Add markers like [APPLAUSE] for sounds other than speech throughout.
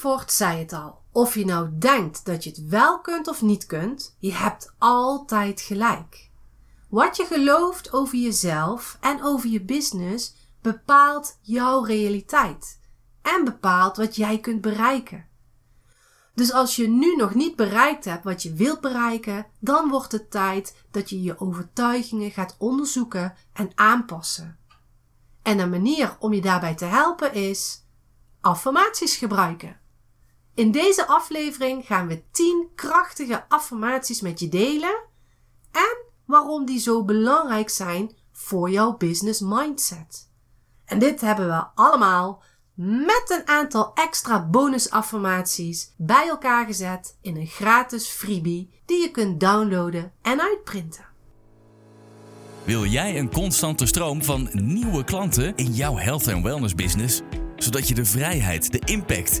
Ford zei het al. Of je nou denkt dat je het wel kunt of niet kunt, je hebt altijd gelijk. Wat je gelooft over jezelf en over je business bepaalt jouw realiteit en bepaalt wat jij kunt bereiken. Dus als je nu nog niet bereikt hebt wat je wilt bereiken, dan wordt het tijd dat je je overtuigingen gaat onderzoeken en aanpassen. En een manier om je daarbij te helpen is affirmaties gebruiken. In deze aflevering gaan we 10 krachtige affirmaties met je delen en waarom die zo belangrijk zijn voor jouw business mindset. En dit hebben we allemaal met een aantal extra bonusaffirmaties bij elkaar gezet in een gratis freebie die je kunt downloaden en uitprinten. Wil jij een constante stroom van nieuwe klanten in jouw health en wellness business, zodat je de vrijheid, de impact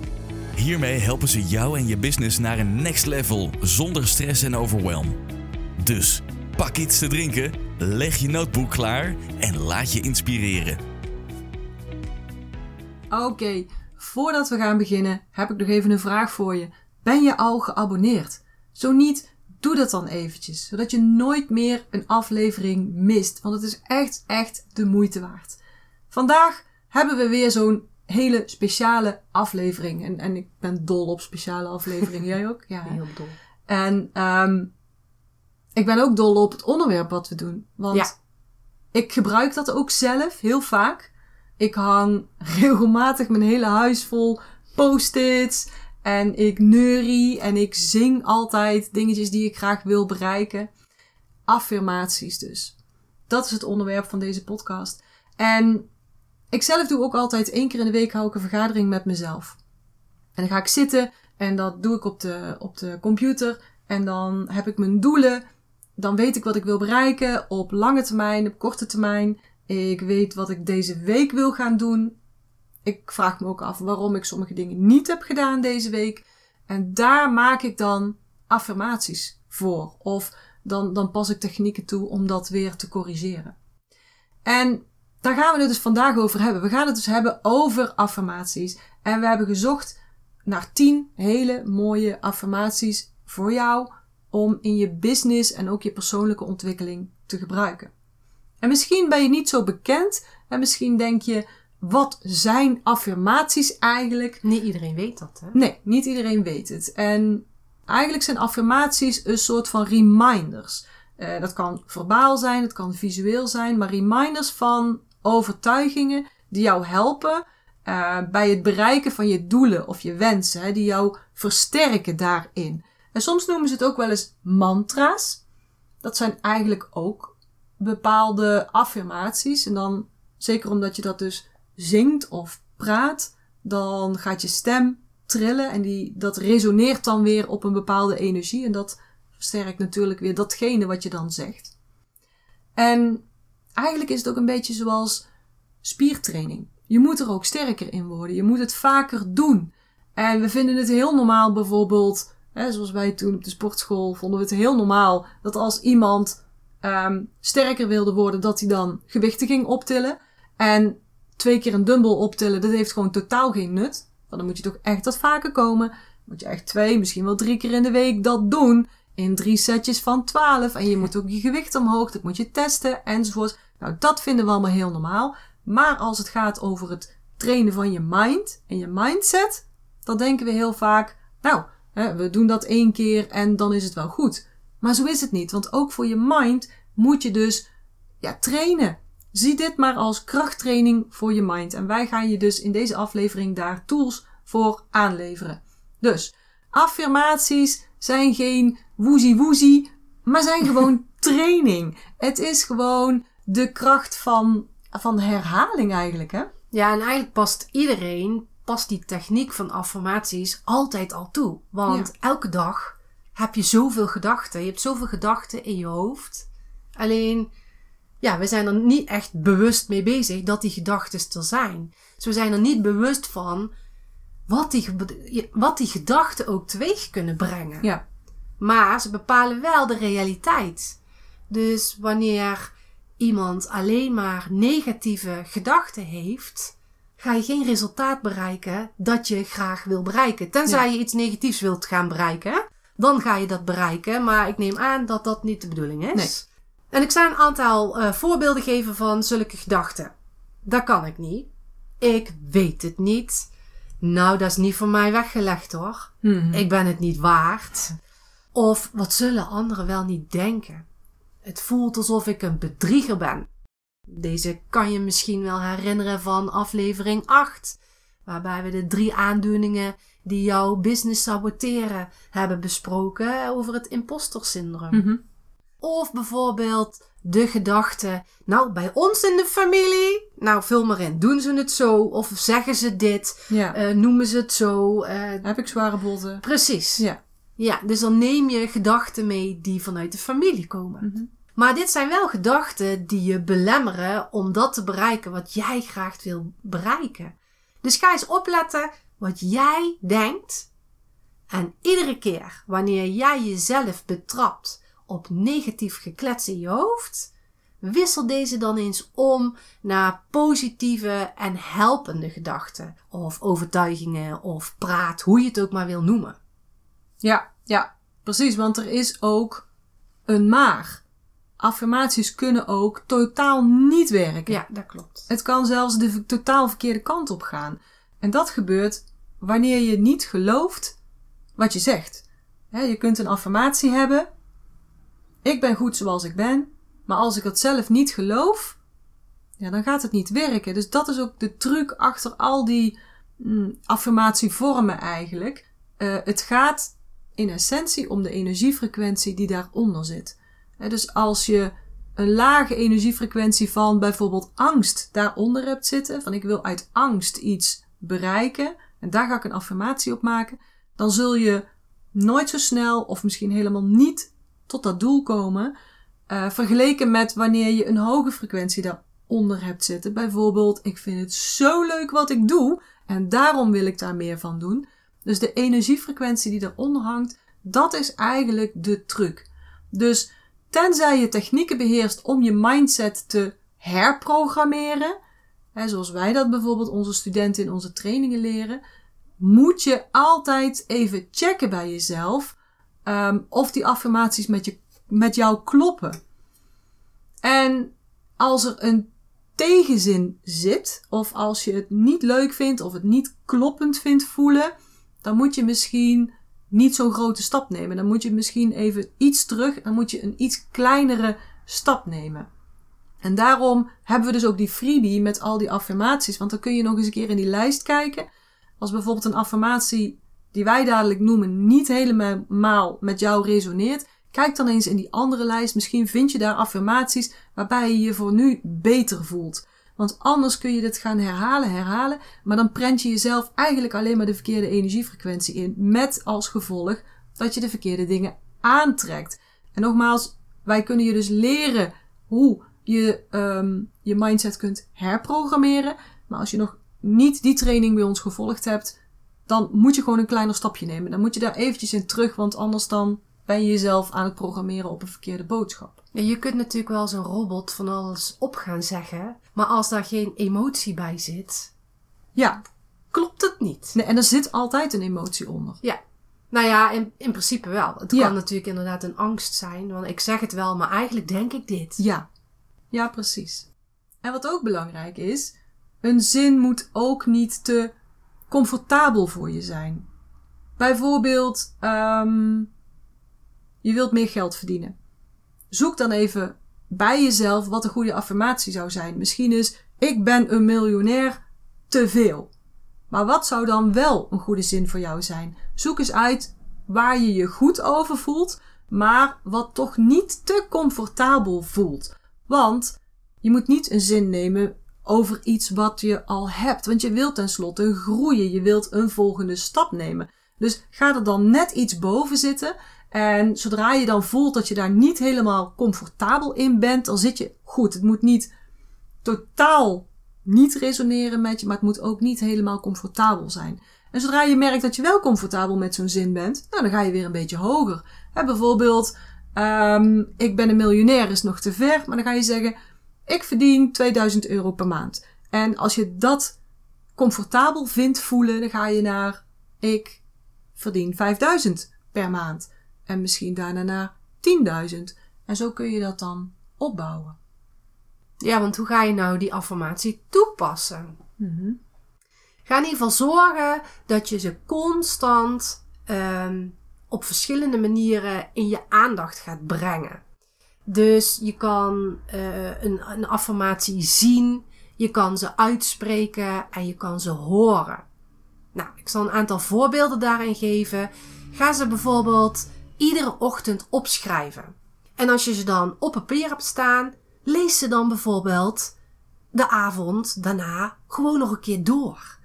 Hiermee helpen ze jou en je business naar een next level zonder stress en overwhelm. Dus pak iets te drinken, leg je notebook klaar en laat je inspireren. Oké, voordat we gaan beginnen heb ik nog even een vraag voor je. Ben je al geabonneerd? Zo niet, doe dat dan eventjes, zodat je nooit meer een aflevering mist, want het is echt, echt de moeite waard. Vandaag hebben we weer zo'n hele speciale aflevering. En, en ik ben dol op speciale afleveringen. [LAUGHS] Jij ook? Ja, heel dol. En um, ik ben ook dol op het onderwerp wat we doen. Want ja. ik gebruik dat ook zelf heel vaak. Ik hang regelmatig mijn hele huis vol post-its. En ik neurie en ik zing altijd dingetjes die ik graag wil bereiken. Affirmaties dus. Dat is het onderwerp van deze podcast. En ik zelf doe ook altijd één keer in de week hou ik een vergadering met mezelf. En dan ga ik zitten en dat doe ik op de, op de computer. En dan heb ik mijn doelen. Dan weet ik wat ik wil bereiken op lange termijn, op korte termijn. Ik weet wat ik deze week wil gaan doen. Ik vraag me ook af waarom ik sommige dingen niet heb gedaan deze week. En daar maak ik dan affirmaties voor. Of dan, dan pas ik technieken toe om dat weer te corrigeren. En daar gaan we het dus vandaag over hebben. We gaan het dus hebben over affirmaties. En we hebben gezocht naar 10 hele mooie affirmaties voor jou om in je business en ook je persoonlijke ontwikkeling te gebruiken. En misschien ben je niet zo bekend en misschien denk je, wat zijn affirmaties eigenlijk? Niet iedereen weet dat, hè? Nee, niet iedereen weet het. En eigenlijk zijn affirmaties een soort van reminders. Uh, dat kan verbaal zijn, het kan visueel zijn, maar reminders van overtuigingen die jou helpen uh, bij het bereiken van je doelen of je wensen, hè, die jou versterken daarin. En soms noemen ze het ook wel eens mantra's. Dat zijn eigenlijk ook bepaalde affirmaties. En dan, zeker omdat je dat dus zingt of praat, dan gaat je stem trillen en die, dat resoneert dan weer op een bepaalde energie. En dat versterkt natuurlijk weer datgene wat je dan zegt. En eigenlijk is het ook een beetje zoals spiertraining. Je moet er ook sterker in worden. Je moet het vaker doen. En we vinden het heel normaal bijvoorbeeld, hè, zoals wij toen op de sportschool vonden we het heel normaal dat als iemand um, sterker wilde worden, dat hij dan gewichten ging optillen. En twee keer een dumbbell optillen, dat heeft gewoon totaal geen nut. Dan moet je toch echt wat vaker komen. Moet je echt twee, misschien wel drie keer in de week dat doen in drie setjes van 12. En je moet ook je gewicht omhoog, dat moet je testen enzovoort. Nou, dat vinden we allemaal heel normaal. Maar als het gaat over het trainen van je mind en je mindset, dan denken we heel vaak, nou, hè, we doen dat één keer en dan is het wel goed. Maar zo is het niet, want ook voor je mind moet je dus ja, trainen. Zie dit maar als krachttraining voor je mind. En wij gaan je dus in deze aflevering daar tools voor aanleveren. Dus affirmaties zijn geen woezie woezie, maar zijn gewoon [LAUGHS] training. Het is gewoon de kracht van, van herhaling eigenlijk, hè? Ja, en eigenlijk past iedereen, past die techniek van affirmaties altijd al toe. Want elke dag heb je zoveel gedachten. Je hebt zoveel gedachten in je hoofd. Alleen, ja, we zijn er niet echt bewust mee bezig dat die gedachten er zijn. Dus we zijn er niet bewust van wat die, wat die gedachten ook teweeg kunnen brengen. Ja. Maar ze bepalen wel de realiteit. Dus wanneer iemand alleen maar negatieve gedachten heeft, ga je geen resultaat bereiken dat je graag wil bereiken. Tenzij je iets negatiefs wilt gaan bereiken, dan ga je dat bereiken. Maar ik neem aan dat dat niet de bedoeling is. Nee. En ik zou een aantal uh, voorbeelden geven van zulke gedachten. Dat kan ik niet. Ik weet het niet. Nou, dat is niet voor mij weggelegd hoor. Mhm. Ik ben het niet waard. Of wat zullen anderen wel niet denken? Het voelt alsof ik een bedrieger ben. Deze kan je misschien wel herinneren van aflevering 8, waarbij we de drie aandoeningen die jouw business saboteren hebben besproken over het imposter-syndroom. Mhm. Of bijvoorbeeld de gedachte, nou bij ons in de familie, nou vul maar in, doen ze het zo of zeggen ze dit, Ja. eh, noemen ze het zo. eh, Heb ik zware botten? precies. Ja. Ja, dus dan neem je gedachten mee die vanuit de familie komen. Mhm. Maar dit zijn wel gedachten die je belemmeren om dat te bereiken wat jij graag wil bereiken. Dus ga eens opletten wat jij denkt. En iedere keer wanneer jij jezelf betrapt op negatief geklets in je hoofd, wissel deze dan eens om naar positieve en helpende gedachten. Of overtuigingen of praat, hoe je het ook maar wil noemen. Ja, ja, precies. Want er is ook een maar. Affirmaties kunnen ook totaal niet werken. Ja, dat klopt. Het kan zelfs de totaal verkeerde kant op gaan. En dat gebeurt wanneer je niet gelooft wat je zegt. Je kunt een affirmatie hebben. Ik ben goed zoals ik ben. Maar als ik het zelf niet geloof, ja, dan gaat het niet werken. Dus dat is ook de truc achter al die mm, affirmatievormen eigenlijk. Eh, het gaat in essentie om de energiefrequentie die daaronder zit. Dus als je een lage energiefrequentie van bijvoorbeeld angst daaronder hebt zitten, van ik wil uit angst iets bereiken en daar ga ik een affirmatie op maken, dan zul je nooit zo snel of misschien helemaal niet tot dat doel komen, eh, vergeleken met wanneer je een hoge frequentie daaronder hebt zitten. Bijvoorbeeld, ik vind het zo leuk wat ik doe en daarom wil ik daar meer van doen. Dus de energiefrequentie die eronder hangt, dat is eigenlijk de truc. Dus tenzij je technieken beheerst om je mindset te herprogrammeren, hè, zoals wij dat bijvoorbeeld onze studenten in onze trainingen leren, moet je altijd even checken bij jezelf ehm, of die affirmaties met, je, met jou kloppen. En als er een tegenzin zit, of als je het niet leuk vindt of het niet kloppend vindt voelen, dan moet je misschien niet zo'n grote stap nemen. Dan moet je misschien even iets terug, dan moet je een iets kleinere stap nemen. En daarom hebben we dus ook die freebie met al die affirmaties. Want dan kun je nog eens een keer in die lijst kijken. Als bijvoorbeeld een affirmatie die wij dadelijk noemen niet helemaal met jou resoneert. Kijk dan eens in die andere lijst. Misschien vind je daar affirmaties waarbij je je voor nu beter voelt. Want anders kun je dit gaan herhalen, herhalen. Maar dan prent je jezelf eigenlijk alleen maar de verkeerde energiefrequentie in. Met als gevolg dat je de verkeerde dingen aantrekt. En nogmaals, wij kunnen je dus leren hoe je um, je mindset kunt herprogrammeren. Maar als je nog niet die training bij ons gevolgd hebt, dan moet je gewoon een kleiner stapje nemen. Dan moet je daar eventjes in terug, want anders dan ben je jezelf aan het programmeren op een verkeerde boodschap. Je kunt natuurlijk wel als een robot van alles op gaan zeggen, maar als daar geen emotie bij zit, Ja, klopt het niet. nee, en er zit altijd een emotie onder. Ja. Nou ja, in, in principe wel. Het Ja. kan natuurlijk inderdaad een angst zijn, want ik zeg het wel, maar eigenlijk denk ik dit. Ja, ja, precies. En wat ook belangrijk is, een zin moet ook niet te comfortabel voor je zijn. Bijvoorbeeld, ehm, je wilt meer geld verdienen. Zoek dan even bij jezelf wat een goede affirmatie zou zijn. Misschien is ik ben een miljonair te veel. Maar wat zou dan wel een goede zin voor jou zijn? Zoek eens uit waar je je goed over voelt, maar wat toch niet te comfortabel voelt. Want je moet niet een zin nemen over iets wat je al hebt. Want je wilt tenslotte groeien. Je wilt een volgende stap nemen. Dus ga er dan net iets boven zitten. En zodra je dan voelt dat je daar niet helemaal comfortabel in bent, dan zit je goed. Het moet niet totaal niet resoneren met je, maar het moet ook niet helemaal comfortabel zijn. En zodra je merkt dat je wel comfortabel met zo'n zin bent, nou, dan ga je weer een beetje hoger. Bijvoorbeeld, um, ik ben een miljonair is nog te ver, maar dan ga je zeggen, ik verdien 2000 euro per maand. En als je dat comfortabel vindt voelen, dan ga je naar, ik verdien 5000 per maand. En misschien daarna naar 10.000. En zo kun je dat dan opbouwen. Ja, want hoe ga je nou die affirmatie toepassen? Ga in ieder geval zorgen dat je ze constant um, op verschillende manieren in je aandacht gaat brengen. Dus je kan uh, een, een affirmatie zien, je kan ze uitspreken en je kan ze horen. Nou, ik zal een aantal voorbeelden daarin geven. Ga ze bijvoorbeeld iedere ochtend opschrijven. En als je ze dan op papier hebt staan, lees ze dan bijvoorbeeld de avond daarna gewoon nog een keer door.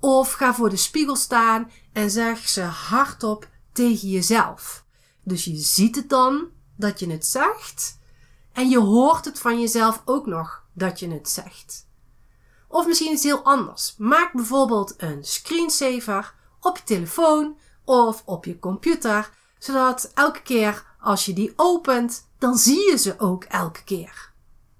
Of ga voor de spiegel staan en zeg ze hardop tegen jezelf. Dus je ziet het dan dat je het zegt en je hoort het van jezelf ook nog dat je het zegt. Of misschien iets heel anders. Maak bijvoorbeeld een screensaver op je telefoon of op je computer, zodat elke keer als je die opent, dan zie je ze ook elke keer.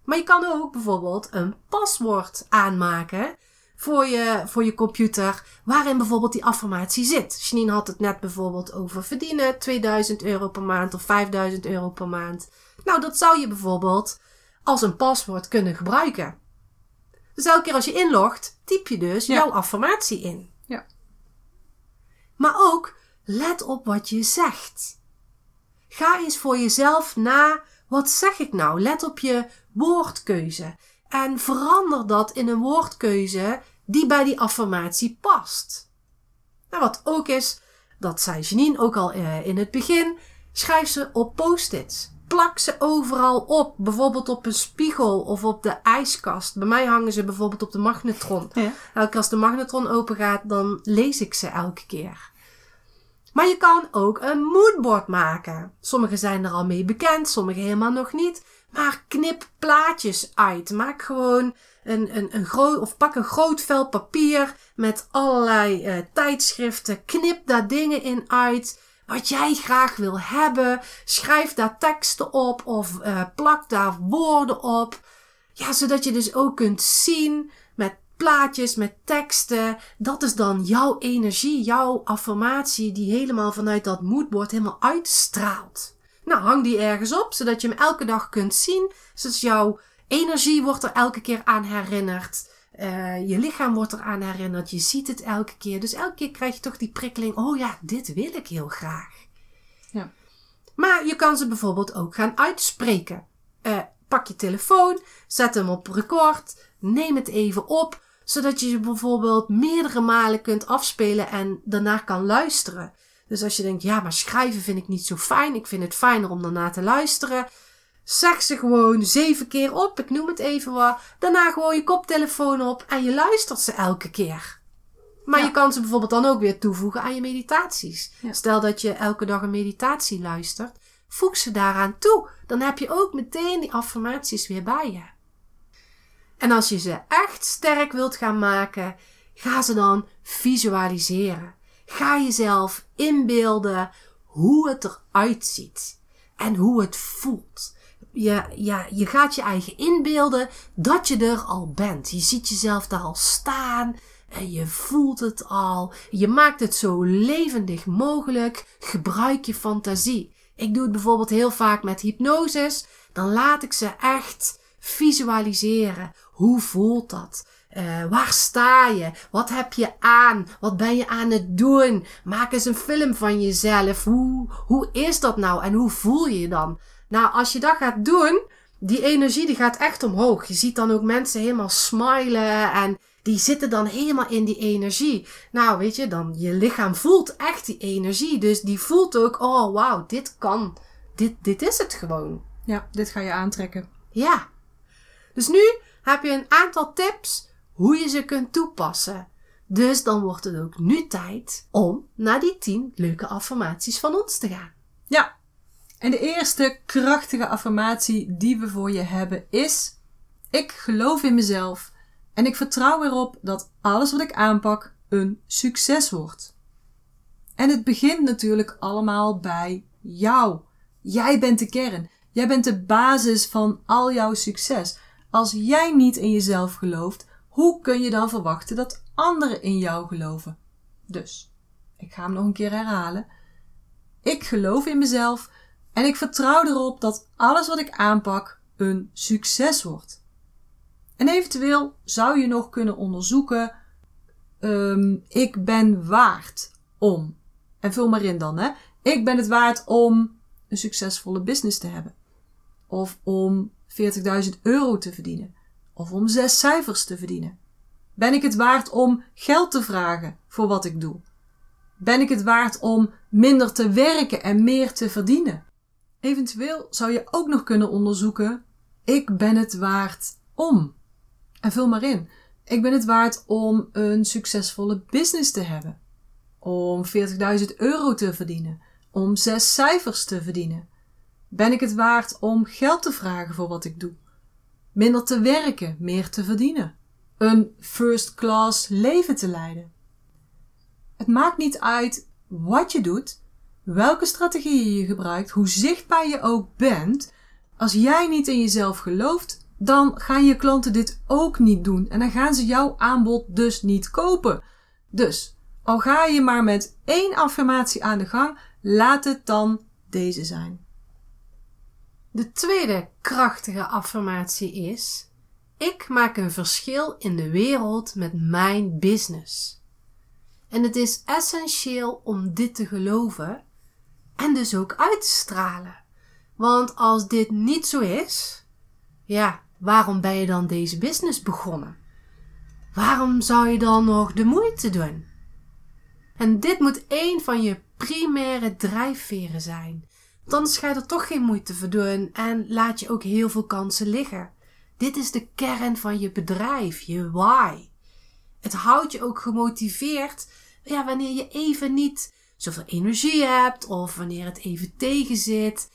Maar je kan ook bijvoorbeeld een paswoord aanmaken voor je, voor je computer, waarin bijvoorbeeld die affirmatie zit. Janine had het net bijvoorbeeld over verdienen 2000 euro per maand of 5000 euro per maand. Nou, dat zou je bijvoorbeeld als een paswoord kunnen gebruiken. Dus elke keer als je inlogt, typ je dus jouw affirmatie in. Ja. Maar ook let op wat je zegt. Ga eens voor jezelf na, wat zeg ik nou? Let op je woordkeuze. En verander dat in een woordkeuze die bij die affirmatie past. Nou, wat ook is, dat zei Janine ook al uh, in het begin, schrijf ze op post-its. Plak ze overal op, bijvoorbeeld op een spiegel of op de ijskast. Bij mij hangen ze bijvoorbeeld op de magnetron. Ja. Elke keer als de magnetron open gaat, dan lees ik ze elke keer. Maar je kan ook een moodboard maken. Sommige zijn er al mee bekend, sommige helemaal nog niet. Maar knip plaatjes uit. Maak gewoon een, een, een groot, of pak een groot vel papier met allerlei uh, tijdschriften. Knip daar dingen in uit. Wat jij graag wil hebben. Schrijf daar teksten op of uh, plak daar woorden op. Ja, zodat je dus ook kunt zien met plaatjes, met teksten. Dat is dan jouw energie, jouw affirmatie die helemaal vanuit dat moodboard helemaal uitstraalt. Nou, hang die ergens op, zodat je hem elke dag kunt zien. Dus jouw energie wordt er elke keer aan herinnerd. Uh, je lichaam wordt eraan herinnerd. Je ziet het elke keer. Dus elke keer krijg je toch die prikkeling. Oh ja, dit wil ik heel graag. Ja. Maar je kan ze bijvoorbeeld ook gaan uitspreken. Uh, pak je telefoon, zet hem op record, neem het even op, zodat je ze bijvoorbeeld meerdere malen kunt afspelen en daarna kan luisteren. Dus als je denkt, ja, maar schrijven vind ik niet zo fijn. Ik vind het fijner om daarna te luisteren. Zeg ze gewoon zeven keer op. Ik noem het even wat. Daarna gewoon je koptelefoon op en je luistert ze elke keer. Maar je kan ze bijvoorbeeld dan ook weer toevoegen aan je meditaties. Stel dat je elke dag een meditatie luistert. Voeg ze daaraan toe. Dan heb je ook meteen die affirmaties weer bij je. En als je ze echt sterk wilt gaan maken, ga ze dan visualiseren. Ga jezelf inbeelden hoe het eruit ziet en hoe het voelt. Je, ja, je gaat je eigen inbeelden dat je er al bent. Je ziet jezelf daar al staan en je voelt het al. Je maakt het zo levendig mogelijk. Gebruik je fantasie. Ik doe het bijvoorbeeld heel vaak met hypnosis. Dan laat ik ze echt visualiseren. Hoe voelt dat? Uh, waar sta je? Wat heb je aan? Wat ben je aan het doen? Maak eens een film van jezelf. Hoe, hoe is dat nou? En hoe voel je je dan? Nou, als je dat gaat doen, die energie die gaat echt omhoog. Je ziet dan ook mensen helemaal smilen en die zitten dan helemaal in die energie. Nou, weet je, dan je lichaam voelt echt die energie. Dus die voelt ook, oh wauw, dit kan. Dit, dit is het gewoon. Ja, dit ga je aantrekken. Ja. Dus nu heb je een aantal tips hoe je ze kunt toepassen. Dus dan wordt het ook nu tijd om naar die 10 leuke affirmaties van ons te gaan. Ja. En de eerste krachtige affirmatie die we voor je hebben is: Ik geloof in mezelf en ik vertrouw erop dat alles wat ik aanpak een succes wordt. En het begint natuurlijk allemaal bij jou. Jij bent de kern. Jij bent de basis van al jouw succes. Als jij niet in jezelf gelooft, hoe kun je dan verwachten dat anderen in jou geloven? Dus, ik ga hem nog een keer herhalen. Ik geloof in mezelf en ik vertrouw erop dat alles wat ik aanpak een succes wordt. En eventueel zou je nog kunnen onderzoeken: um, ik ben waard om. En vul maar in dan, hè? Ik ben het waard om een succesvolle business te hebben. Of om 40.000 euro te verdienen. Of om zes cijfers te verdienen. Ben ik het waard om geld te vragen voor wat ik doe? Ben ik het waard om minder te werken en meer te verdienen? Eventueel zou je ook nog kunnen onderzoeken: ik ben het waard om. En vul maar in. Ik ben het waard om een succesvolle business te hebben. Om 40.000 euro te verdienen. Om zes cijfers te verdienen. Ben ik het waard om geld te vragen voor wat ik doe? Minder te werken, meer te verdienen. Een first class leven te leiden. Het maakt niet uit wat je doet, welke strategieën je gebruikt, hoe zichtbaar je ook bent. Als jij niet in jezelf gelooft, dan gaan je klanten dit ook niet doen en dan gaan ze jouw aanbod dus niet kopen. Dus, al ga je maar met één affirmatie aan de gang, laat het dan deze zijn. De tweede krachtige affirmatie is: Ik maak een verschil in de wereld met mijn business. En het is essentieel om dit te geloven en dus ook uit te stralen. Want als dit niet zo is, ja, waarom ben je dan deze business begonnen? Waarom zou je dan nog de moeite doen? En dit moet een van je primaire drijfveren zijn. Dan ga je er toch geen moeite voor doen en laat je ook heel veel kansen liggen. Dit is de kern van je bedrijf, je why. Het houdt je ook gemotiveerd ja, wanneer je even niet zoveel energie hebt of wanneer het even tegenzit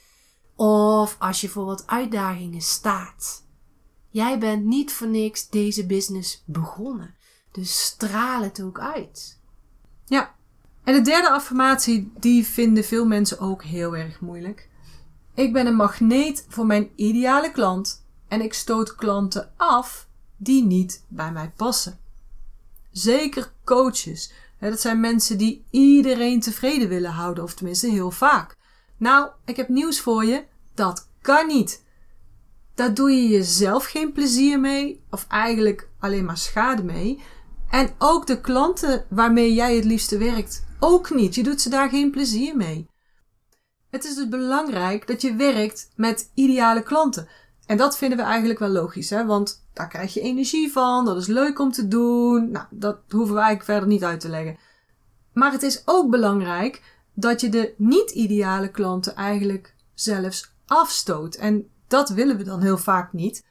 of als je voor wat uitdagingen staat. Jij bent niet voor niks deze business begonnen. Dus straal het ook uit. Ja. En de derde affirmatie, die vinden veel mensen ook heel erg moeilijk. Ik ben een magneet voor mijn ideale klant en ik stoot klanten af die niet bij mij passen. Zeker coaches. Dat zijn mensen die iedereen tevreden willen houden, of tenminste heel vaak. Nou, ik heb nieuws voor je. Dat kan niet. Daar doe je jezelf geen plezier mee, of eigenlijk alleen maar schade mee. En ook de klanten waarmee jij het liefste werkt, ook niet. Je doet ze daar geen plezier mee. Het is dus belangrijk dat je werkt met ideale klanten. En dat vinden we eigenlijk wel logisch, hè? want daar krijg je energie van, dat is leuk om te doen. Nou, dat hoeven we eigenlijk verder niet uit te leggen. Maar het is ook belangrijk dat je de niet-ideale klanten eigenlijk zelfs afstoot. En dat willen we dan heel vaak niet.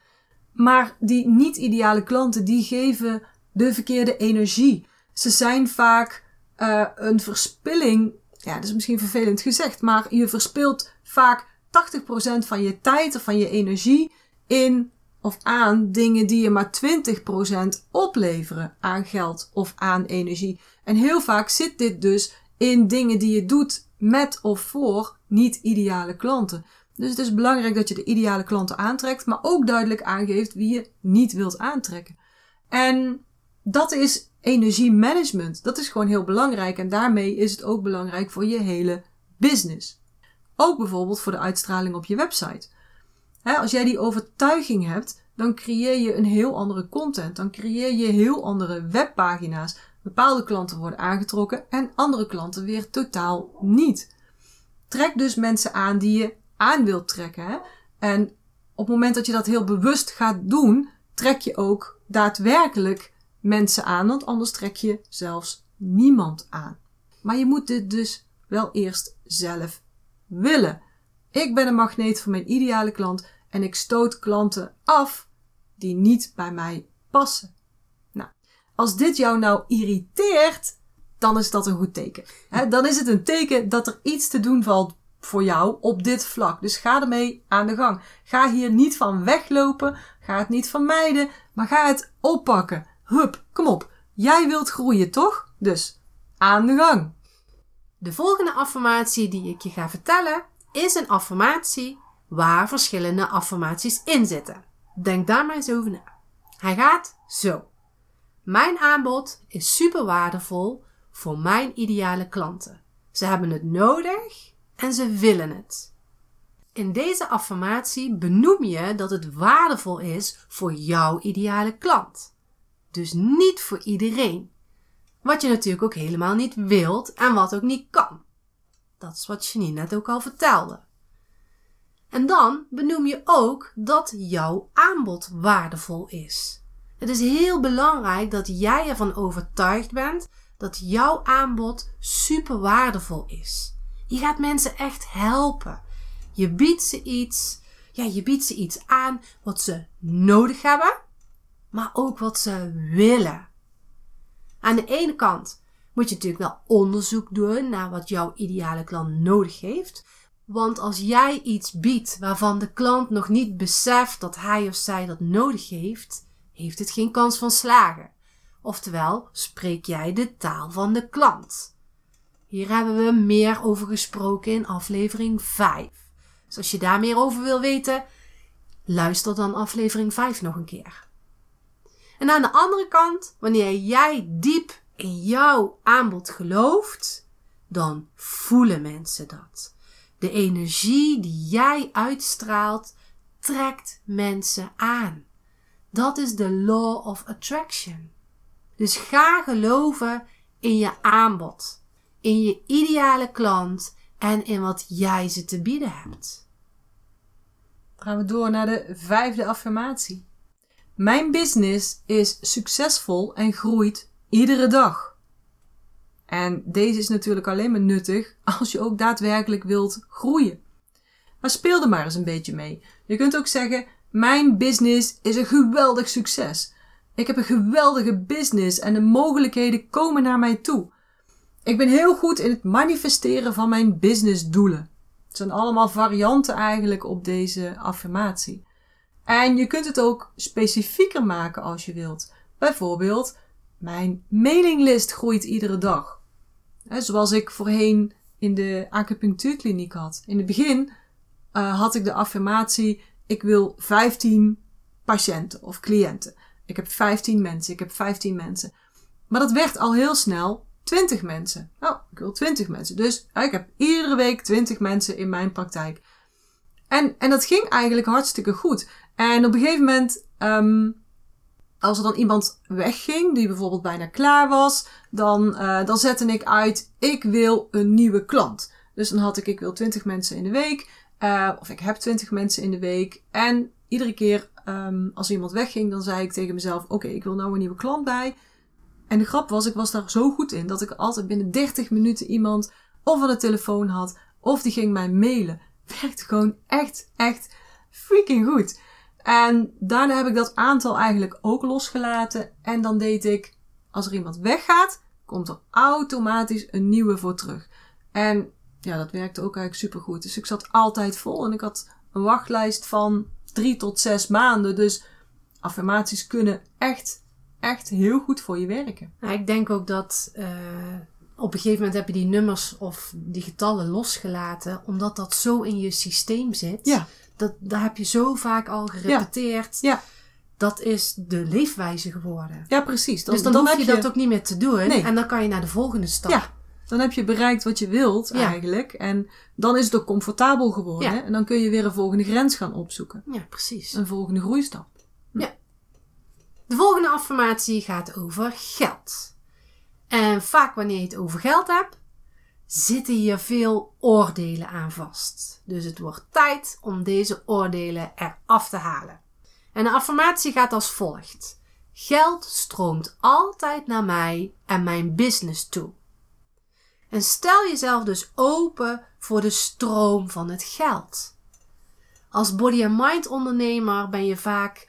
Maar die niet-ideale klanten, die geven de verkeerde energie. Ze zijn vaak uh, een verspilling. Ja, dat is misschien vervelend gezegd, maar je verspilt vaak 80% van je tijd of van je energie in of aan dingen die je maar 20% opleveren aan geld of aan energie. En heel vaak zit dit dus in dingen die je doet met of voor niet ideale klanten. Dus het is belangrijk dat je de ideale klanten aantrekt, maar ook duidelijk aangeeft wie je niet wilt aantrekken. En dat is energiemanagement. Dat is gewoon heel belangrijk en daarmee is het ook belangrijk voor je hele business. Ook bijvoorbeeld voor de uitstraling op je website. als jij die overtuiging hebt, dan creëer je een heel andere content. Dan creëer je heel andere webpagina's. Bepaalde klanten worden aangetrokken en andere klanten weer totaal niet. Trek dus mensen aan die je aan wilt trekken. Hè? En op het moment dat je dat heel bewust gaat doen, trek je ook daadwerkelijk mensen aan, want anders trek je zelfs niemand aan. Maar je moet dit dus wel eerst zelf willen. Ik ben een magneet voor mijn ideale klant en ik stoot klanten af die niet bij mij passen. Nou, als dit jou nou irriteert, dan is dat een goed teken. dan is het een teken dat er iets te doen valt voor jou op dit vlak. Dus ga ermee aan de gang. Ga hier niet van weglopen. Ga het niet vermijden. Maar ga het oppakken. Hup, kom op. Jij wilt groeien, toch? Dus aan de gang. De volgende affirmatie die ik je ga vertellen is een affirmatie waar verschillende affirmaties in zitten. Denk daar maar eens over na. Hij gaat zo. Mijn aanbod is super waardevol voor mijn ideale klanten. Ze hebben het nodig en ze willen het. In deze affirmatie benoem je dat het waardevol is voor jouw ideale klant. Dus niet voor iedereen. Wat je natuurlijk ook helemaal niet wilt en wat ook niet kan. Dat is wat Janine net ook al vertelde. En dan benoem je ook dat jouw aanbod waardevol is. Het is heel belangrijk dat jij ervan overtuigd bent dat jouw aanbod super waardevol is. Je gaat mensen echt helpen. Je biedt ze iets, ja, je biedt ze iets aan wat ze nodig hebben, maar ook wat ze willen. Aan de ene kant moet je natuurlijk wel onderzoek doen naar wat jouw ideale klant nodig heeft. Want als jij iets biedt waarvan de klant nog niet beseft dat hij of zij dat nodig heeft, heeft het geen kans van slagen. Oftewel, spreek jij de taal van de klant. Hier hebben we meer over gesproken in aflevering 5. Dus als je daar meer over wil weten, luister dan aflevering 5 nog een keer. En aan de andere kant, wanneer jij diep in jouw aanbod gelooft, dan voelen mensen dat. De energie die jij uitstraalt, trekt mensen aan. Dat is de law of attraction. Dus ga geloven in je aanbod, in je ideale klant en in wat jij ze te bieden hebt. Dan gaan we door naar de vijfde affirmatie. Mijn business is succesvol en groeit iedere dag. En deze is natuurlijk alleen maar nuttig [LAUGHS] als je ook daadwerkelijk wilt groeien. Maar speel er maar eens een beetje mee. Je kunt ook zeggen: Mijn business is een geweldig succes. Ik heb een geweldige business en de mogelijkheden komen naar mij toe. Ik ben heel goed in het manifesteren van mijn businessdoelen. Het zijn allemaal varianten eigenlijk op deze affirmatie. En je kunt het ook specifieker maken als je wilt. Bijvoorbeeld, mijn mailinglist groeit iedere dag. zoals ik voorheen in de acupunctuurkliniek had. In het begin uh, had ik de affirmatie: ik wil 15 patiënten of cliënten. Ik heb 15 mensen, ik heb 15 mensen. Maar dat werd al heel snel 20 mensen. Oh, ik wil 20 mensen. Dus ik heb iedere week 20 mensen in mijn praktijk. En, en dat ging eigenlijk hartstikke goed. En op een gegeven moment, um, als er dan iemand wegging, die bijvoorbeeld bijna klaar was, dan, uh, dan zette ik uit, ik wil een nieuwe klant. Dus dan had ik, ik wil 20 mensen in de week, uh, of ik heb 20 mensen in de week. En iedere keer um, als iemand wegging, dan zei ik tegen mezelf, oké, ik wil nou een nieuwe klant bij. En de grap was, ik was daar zo goed in, dat ik altijd binnen 30 minuten iemand of aan de telefoon had, of die ging mij mailen. [LAUGHS] Werkte gewoon echt, echt freaking goed. En daarna heb ik dat aantal eigenlijk ook losgelaten. En dan deed ik, als er iemand weggaat, komt er automatisch een nieuwe voor terug. En ja, dat werkte ook eigenlijk super goed. Dus ik zat altijd vol en ik had een wachtlijst van drie tot zes maanden. Dus affirmaties kunnen echt, echt heel goed voor je werken. Nou, ik denk ook dat uh, op een gegeven moment heb je die nummers of die getallen losgelaten, omdat dat zo in je systeem zit. Ja dat, daar heb je zo vaak al gerepeteerd. Ja. Dat is de leefwijze geworden. Ja, precies. Dan, dus dan, hoef je, dat ook niet meer te doen. Nee. En dan kan je naar de volgende stap. Ja, dan heb je bereikt wat je wilt eigenlijk. En dan is het ook comfortabel geworden. Ja. En dan kun je weer een volgende grens gaan opzoeken. Ja, precies. Een volgende groeistap. Hm. Ja. De volgende affirmatie gaat over geld. En vaak wanneer je het over geld hebt, zitten hier veel oordelen aan vast. Dus het wordt tijd om deze oordelen eraf te halen. En de affirmatie gaat als volgt: Geld stroomt altijd naar mij en mijn business toe. En stel jezelf dus open voor de stroom van het geld. Als body and mind ondernemer ben je vaak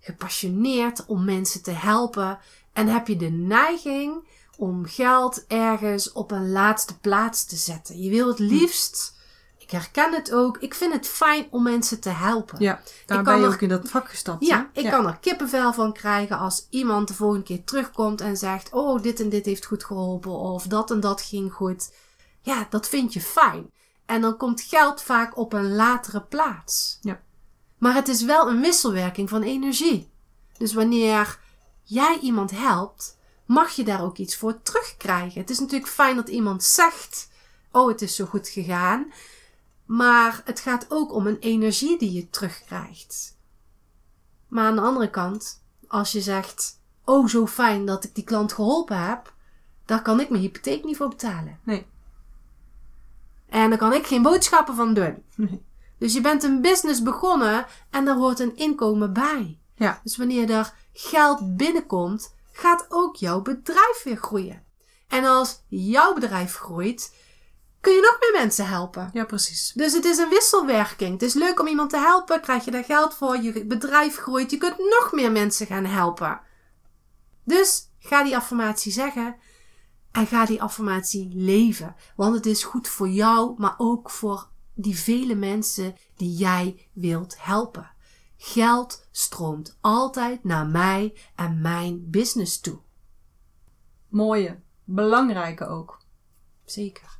gepassioneerd om mensen te helpen en heb je de neiging om geld ergens op een laatste plaats te zetten. Je wil het liefst, ik herken het ook. Ik vind het fijn om mensen te helpen. Ja, daar Ik ben kan je er- ook in dat vak gestapt. Ja, hè? ik kan er kippenvel van krijgen als iemand de volgende keer terugkomt en zegt: Oh, dit en dit heeft goed geholpen, of dat en dat ging goed. Ja, dat vind je fijn. En dan komt geld vaak op een latere plaats. Ja. Maar het is wel een wisselwerking van energie. Dus wanneer jij iemand helpt, mag je daar ook iets voor terugkrijgen. Het is natuurlijk fijn dat iemand zegt: Oh, het is zo goed gegaan. Maar het gaat ook om een energie die je terugkrijgt. Maar aan de andere kant, als je zegt: Oh, zo fijn dat ik die klant geholpen heb, daar kan ik mijn hypotheek niet voor betalen. Nee. En daar kan ik geen boodschappen van doen. Nee. Dus je bent een business begonnen en daar hoort een inkomen bij. Ja. Dus wanneer er geld binnenkomt, gaat ook jouw bedrijf weer groeien. En als jouw bedrijf groeit, kun je nog meer mensen helpen. ja, precies. Dus het is een wisselwerking. Het is leuk om iemand te helpen, krijg je daar geld voor, je bedrijf groeit, je kunt nog meer mensen gaan helpen. Dus ga die affirmatie zeggen en ga die affirmatie leven. Want het is goed voor jou, maar ook voor die vele mensen die jij wilt helpen. Geld stroomt altijd naar mij en mijn business toe. Mooie. Belangrijke ook. Zeker.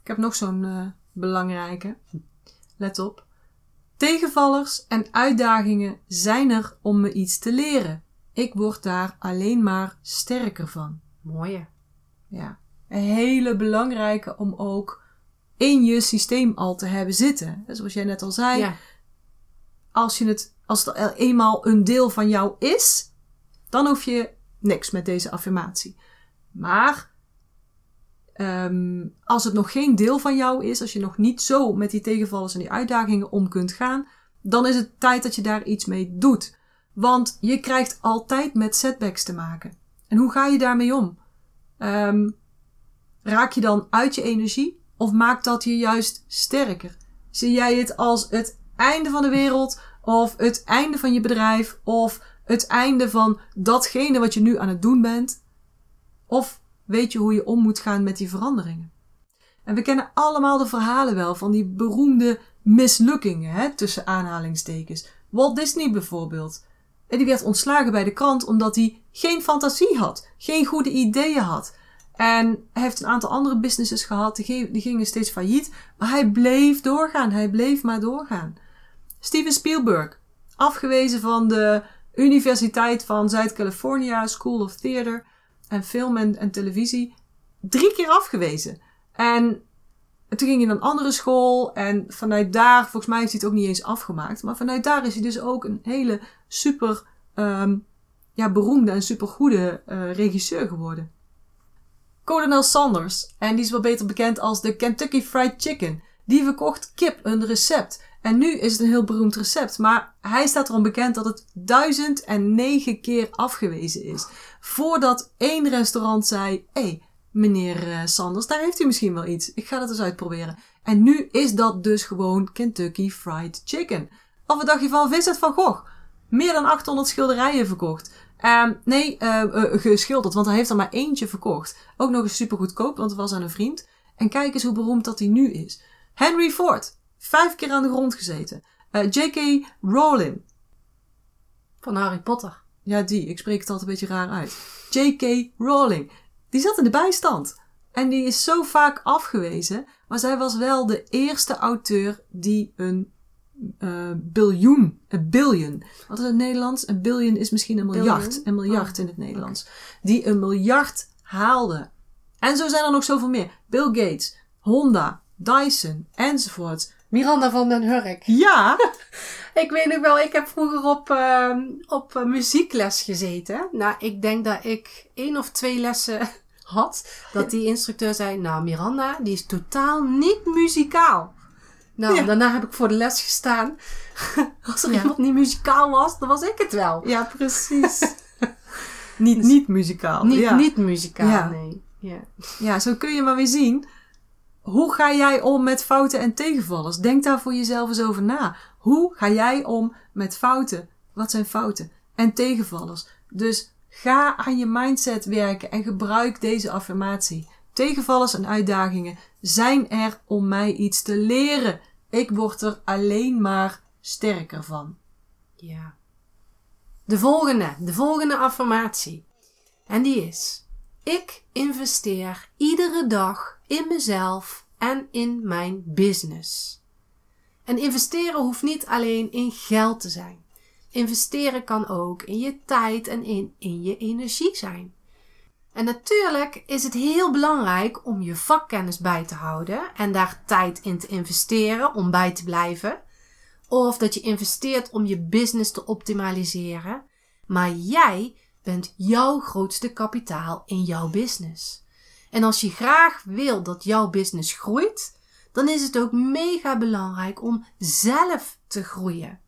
Ik heb nog zo'n eh, belangrijke. Let op. Tegenvallers en uitdagingen zijn er om me iets te leren. Ik word daar alleen maar sterker van. Mooie. Ja. Een hele belangrijke om ook in je systeem al te hebben zitten. Zoals jij net al zei, Ja. Als, je het, als het al eenmaal een deel van jou is, dan hoef je niks met deze affirmatie. Maar ehm, als het nog geen deel van jou is, als je nog niet zo met die tegenvallers en die uitdagingen om kunt gaan, dan is het tijd dat je daar iets mee doet. Want je krijgt altijd met setbacks te maken. En hoe ga je daarmee om? Ehm, raak je dan uit je energie of maakt dat je juist sterker? Zie jij het als het einde van de wereld of het einde van je bedrijf of het einde van datgene wat je nu aan het doen bent? Of weet je hoe je om moet gaan met die veranderingen? En we kennen allemaal de verhalen wel van die beroemde mislukkingen, hè, tussen aanhalingstekens. Walt Disney bijvoorbeeld. En die werd ontslagen bij de krant omdat hij geen fantasie had, geen goede ideeën had. En hij heeft een aantal andere businesses gehad, die, ge- die gingen steeds failliet. Maar hij bleef doorgaan, hij bleef maar doorgaan. Steven Spielberg, afgewezen van de Universiteit van Zuid-California, School of Theater en film en, televisie. Drie keer afgewezen. En toen ging hij naar een andere school en vanuit daar, volgens mij heeft hij het ook niet eens afgemaakt, maar vanuit daar is hij dus ook een hele super ehm, ja, beroemde en supergoede eh regisseur geworden. Colonel Sanders, en die is wel beter bekend als de Kentucky Fried Chicken, die verkocht kip een recept. En nu is het een heel beroemd recept, maar hij staat erom bekend dat het duizend en negen keer afgewezen is. Voordat één restaurant zei, hé, hey, meneer eh, Sanders, daar heeft u misschien wel iets. Ik ga dat eens uitproberen. En nu is dat dus gewoon Kentucky Fried Chicken. Of wat dacht je van Vincent van Gogh? Meer dan 800 schilderijen verkocht. Ehm, nee, eh, eh, geschilderd, want hij heeft er maar eentje verkocht. Ook nog eens super goedkoop, want het was aan een vriend. En kijk eens hoe beroemd dat hij nu is. Henry Ford, vijf keer aan de grond gezeten. Eh, J.K. Rowling, Van Harry Potter. ja die, ik spreek het altijd een beetje raar uit. J.K. Rowling, die zat in de bijstand. En die is zo vaak afgewezen, maar zij was wel de eerste auteur die een eh biljoen, een billion. Wat is het Nederlands? Een billion is misschien een miljard. Billion? Een miljard Oh, in het Nederlands. Die een miljard haalde. En zo zijn er nog zoveel meer. Bill Gates, Honda, Dyson, enzovoort. Miranda van den Hurk. Ja, [LAUGHS] Ik weet nog wel, ik heb vroeger op, ehm, op eh, muziekles gezeten. Nou, ik denk dat ik één of twee lessen [LAUGHS] had. Dat die instructeur zei, nou Miranda, die is totaal niet muzikaal. Nou, Ja. daarna heb ik voor de les gestaan. [LAUGHS] Als er Ja. iemand niet muzikaal was, dan was ik het wel. ja precies. niet, niet muzikaal. Niet, ja. niet muzikaal, Ja. nee. Ja. Ja, zo kun je maar weer zien. Hoe ga jij om met fouten en tegenvallers? Denk daar voor jezelf eens over na. Hoe ga jij om met fouten? Wat zijn fouten? En tegenvallers. Dus ga aan je mindset werken en gebruik deze affirmatie. Tegenvallers en uitdagingen zijn er om mij iets te leren. Ik word er alleen maar sterker van. Ja. De volgende, de volgende affirmatie. En die is: Ik investeer iedere dag in mezelf en in mijn business. En investeren hoeft niet alleen in geld te zijn. Investeren kan ook in je tijd en in, in je energie zijn. En natuurlijk is het heel belangrijk om je vakkennis bij te houden en daar tijd in te investeren om bij te blijven. Of dat je investeert om je business te optimaliseren. Maar jij bent jouw grootste kapitaal in jouw business. En als je graag wil dat jouw business groeit, dan is het ook mega belangrijk om zelf te groeien.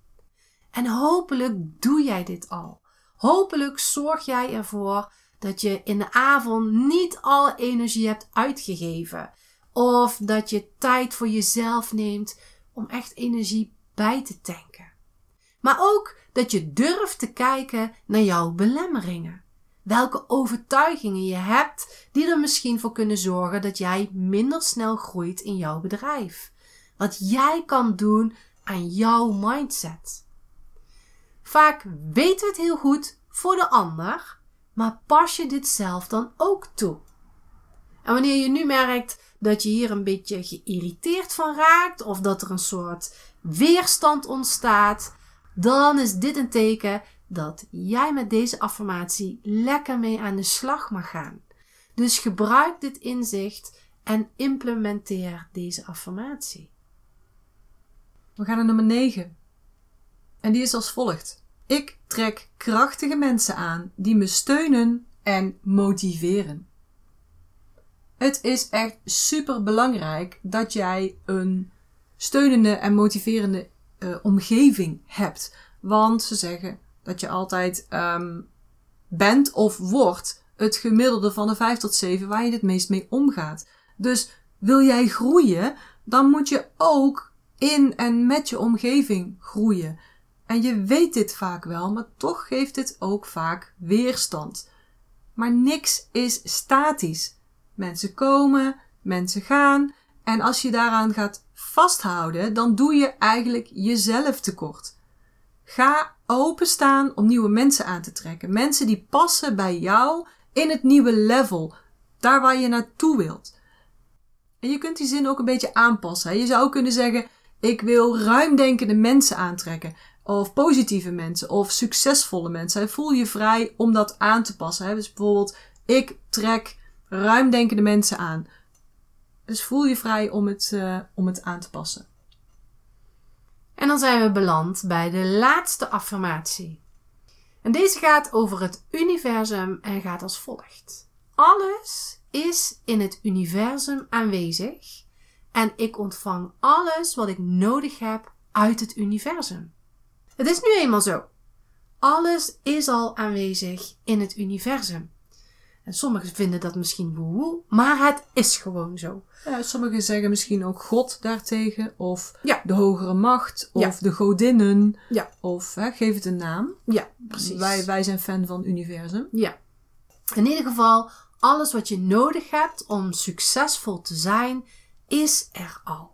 En hopelijk doe jij dit al. Hopelijk zorg jij ervoor dat je in de avond niet alle energie hebt uitgegeven. Of dat je tijd voor jezelf neemt om echt energie bij te tanken. Maar ook dat je durft te kijken naar jouw belemmeringen. Welke overtuigingen je hebt die er misschien voor kunnen zorgen dat jij minder snel groeit in jouw bedrijf. Wat jij kan doen aan jouw mindset. Vaak weten we het heel goed voor de ander, maar pas je dit zelf dan ook toe? En wanneer je nu merkt dat je hier een beetje geïrriteerd van raakt of dat er een soort weerstand ontstaat, dan is dit een teken dat jij met deze affirmatie lekker mee aan de slag mag gaan. Dus gebruik dit inzicht en implementeer deze affirmatie. We gaan naar nummer 9. En die is als volgt. Ik trek krachtige mensen aan die me steunen en motiveren. Het is echt super belangrijk dat jij een steunende en motiverende uh, omgeving hebt. Want ze zeggen dat je altijd um, bent of wordt het gemiddelde van de 5 tot 7 waar je het meest mee omgaat. Dus wil jij groeien, dan moet je ook in en met je omgeving groeien. En je weet dit vaak wel, maar toch geeft het ook vaak weerstand. Maar niks is statisch. Mensen komen, mensen gaan. En als je daaraan gaat vasthouden, dan doe je eigenlijk jezelf tekort. Ga openstaan om nieuwe mensen aan te trekken. Mensen die passen bij jou in het nieuwe level. Daar waar je naartoe wilt. En je kunt die zin ook een beetje aanpassen. Je zou kunnen zeggen: Ik wil ruimdenkende mensen aantrekken of positieve mensen of succesvolle mensen. Voel je vrij om dat aan te passen. Dus bijvoorbeeld, ik trek ruimdenkende mensen aan. Dus voel je vrij om het, uh, om het aan te passen. En dan zijn we beland bij de laatste affirmatie. En deze gaat over het universum en gaat als volgt. Alles is in het universum aanwezig en ik ontvang alles wat ik nodig heb uit het universum. Het is nu eenmaal zo. Alles is al aanwezig in het universum. En sommigen vinden dat misschien woehoe, maar het is gewoon zo. Ja, sommigen zeggen misschien ook God daartegen, of ja. de hogere macht, of de godinnen, ja. of hè, geef het een naam. Ja, precies. Wij, wij zijn fan van universum. Ja. In ieder geval, alles wat je nodig hebt om succesvol te zijn, is er al.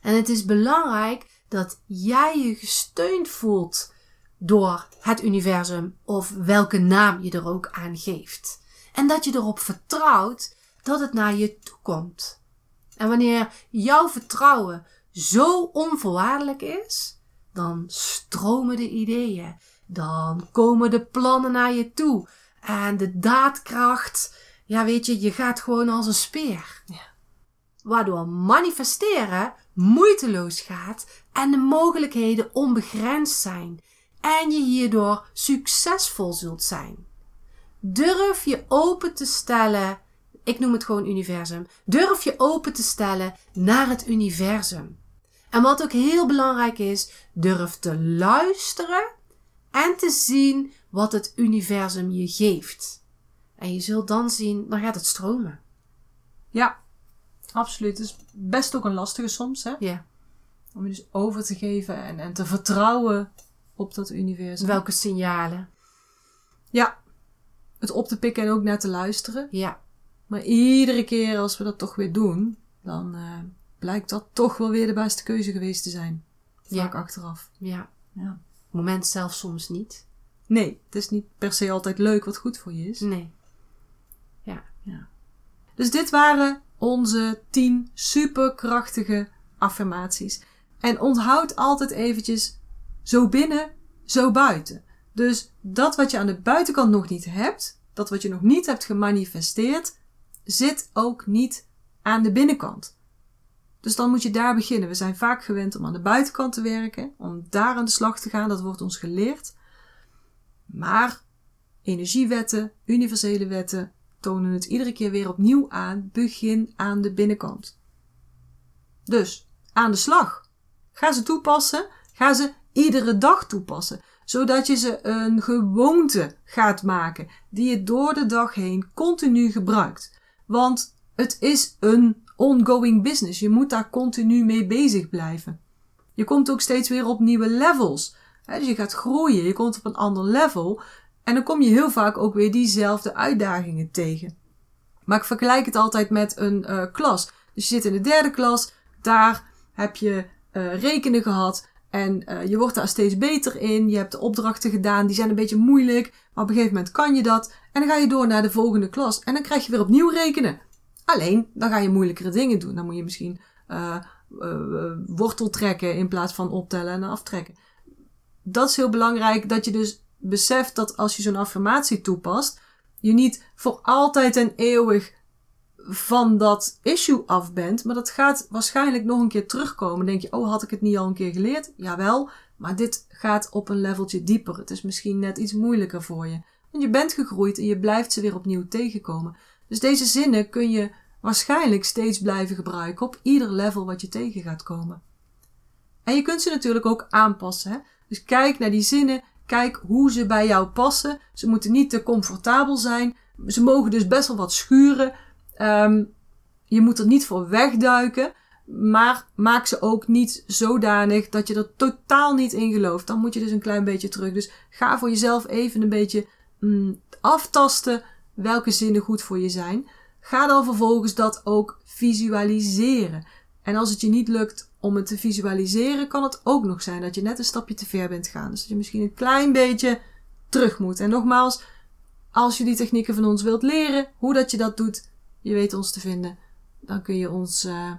En het is belangrijk dat jij je gesteund voelt door het universum of welke naam je er ook aan geeft. En dat je erop vertrouwt dat het naar je toe komt. En wanneer jouw vertrouwen zo onvoorwaardelijk is, dan stromen de ideeën, dan komen de plannen naar je toe en de daadkracht, ja weet je, je gaat gewoon als een speer. Ja. Waardoor manifesteren moeiteloos gaat en de mogelijkheden onbegrensd zijn en je hierdoor succesvol zult zijn. Durf je open te stellen, ik noem het gewoon universum, durf je open te stellen naar het universum. En wat ook heel belangrijk is, durf te luisteren en te zien wat het universum je geeft. En je zult dan zien, dan gaat het stromen. Ja, absoluut. Het is best ook een lastige soms, hè? Ja. Om je dus over te geven en, en te vertrouwen op dat universum. Welke signalen? Ja. Het op te pikken en ook naar te luisteren. Ja. Maar iedere keer als we dat toch weer doen, dan uh, blijkt dat toch wel weer de beste keuze geweest te zijn. Vaak Ja. achteraf. Ja. Ja. Moment zelf soms niet. Nee, het is niet per se altijd leuk wat goed voor je is. Nee. Dus dit waren onze 10 superkrachtige affirmaties. En onthoud altijd eventjes zo binnen, zo buiten. Dus dat wat je aan de buitenkant nog niet hebt, dat wat je nog niet hebt gemanifesteerd, zit ook niet aan de binnenkant. Dus dan moet je daar beginnen. We zijn vaak gewend om aan de buitenkant te werken, om daar aan de slag te gaan. Dat wordt ons geleerd. Maar energiewetten, universele wetten, tonen het iedere keer weer opnieuw aan. Begin aan de binnenkant. Dus aan de slag. Ga ze toepassen. Ga ze iedere dag toepassen. Zodat je ze een gewoonte gaat maken die je door de dag heen continu gebruikt. Want het is een ongoing business. Je moet daar continu mee bezig blijven. Je komt ook steeds weer op nieuwe levels. Dus je gaat groeien. Je komt op een ander level. En dan kom je heel vaak ook weer diezelfde uitdagingen tegen. Maar ik vergelijk het altijd met een uh, klas. Dus je zit in de derde klas, daar heb je uh, rekenen gehad en uh, je wordt daar steeds beter in. Je hebt de opdrachten gedaan, die zijn een beetje moeilijk, maar op een gegeven moment kan je dat. En dan ga je door naar de volgende klas en dan krijg je weer opnieuw rekenen. Alleen, dan ga je moeilijkere dingen doen. Dan moet je misschien wortel trekken in plaats van optellen en aftrekken. Dat is heel belangrijk, dat je dus beseft dat als je zo'n affirmatie toepast, je niet voor altijd en eeuwig van dat issue af bent, maar dat gaat waarschijnlijk nog een keer terugkomen. denk je, oh, had ik het niet al een keer geleerd? Jawel, maar dit gaat op een leveltje dieper. Het is misschien net iets moeilijker voor je. Want je bent gegroeid en je blijft ze weer opnieuw tegenkomen. Dus deze zinnen kun je waarschijnlijk steeds blijven gebruiken op ieder level wat je tegen gaat komen. En je kunt ze natuurlijk ook aanpassen. Hè? Dus kijk naar die zinnen Kijk hoe ze bij jou passen. Ze moeten niet te comfortabel zijn. Ze mogen dus best wel wat schuren. Um, je moet er niet voor wegduiken. Maar maak ze ook niet zodanig dat je er totaal niet in gelooft. Dan moet je dus een klein beetje terug. Dus ga voor jezelf even een beetje mm, aftasten welke zinnen goed voor je zijn. Ga dan vervolgens dat ook visualiseren. En als het je niet lukt om het te visualiseren, kan het ook nog zijn dat je net een stapje te ver bent gegaan. Dus dat je misschien een klein beetje terug moet. En nogmaals, als je die technieken van ons wilt leren, hoe dat je dat doet, je weet ons te vinden, dan kun je ons, uh,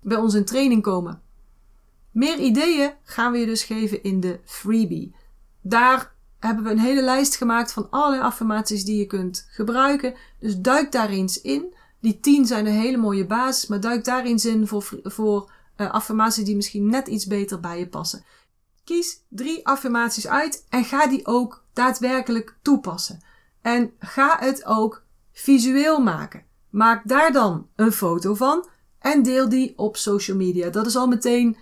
bij ons in training komen. Meer ideeën gaan we je dus geven in de freebie. Daar hebben we een hele lijst gemaakt van allerlei affirmaties die je kunt gebruiken. Dus duik daar eens in. Die tien zijn een hele mooie basis, maar duik daar eens in voor, voor uh, affirmaties die misschien net iets beter bij je passen. Kies drie affirmaties uit en ga die ook daadwerkelijk toepassen. En ga het ook visueel maken. Maak daar dan een foto van en deel die op social media. Dat is al meteen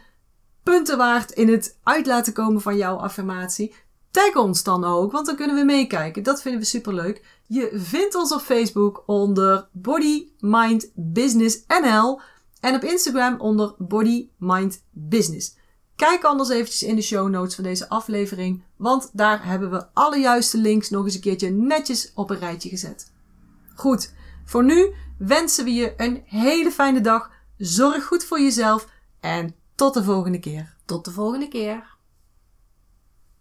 punten waard in het uit laten komen van jouw affirmatie. Tag ons dan ook, want dan kunnen we meekijken. Dat vinden we superleuk. Je vindt ons op Facebook onder Body Mind Business NL en op Instagram onder Body Mind Business. Kijk anders eventjes in de show notes van deze aflevering, want daar hebben we alle juiste links nog eens een keertje netjes op een rijtje gezet. Goed, voor nu wensen we je een hele fijne dag. Zorg goed voor jezelf en tot de volgende keer. Tot de volgende keer.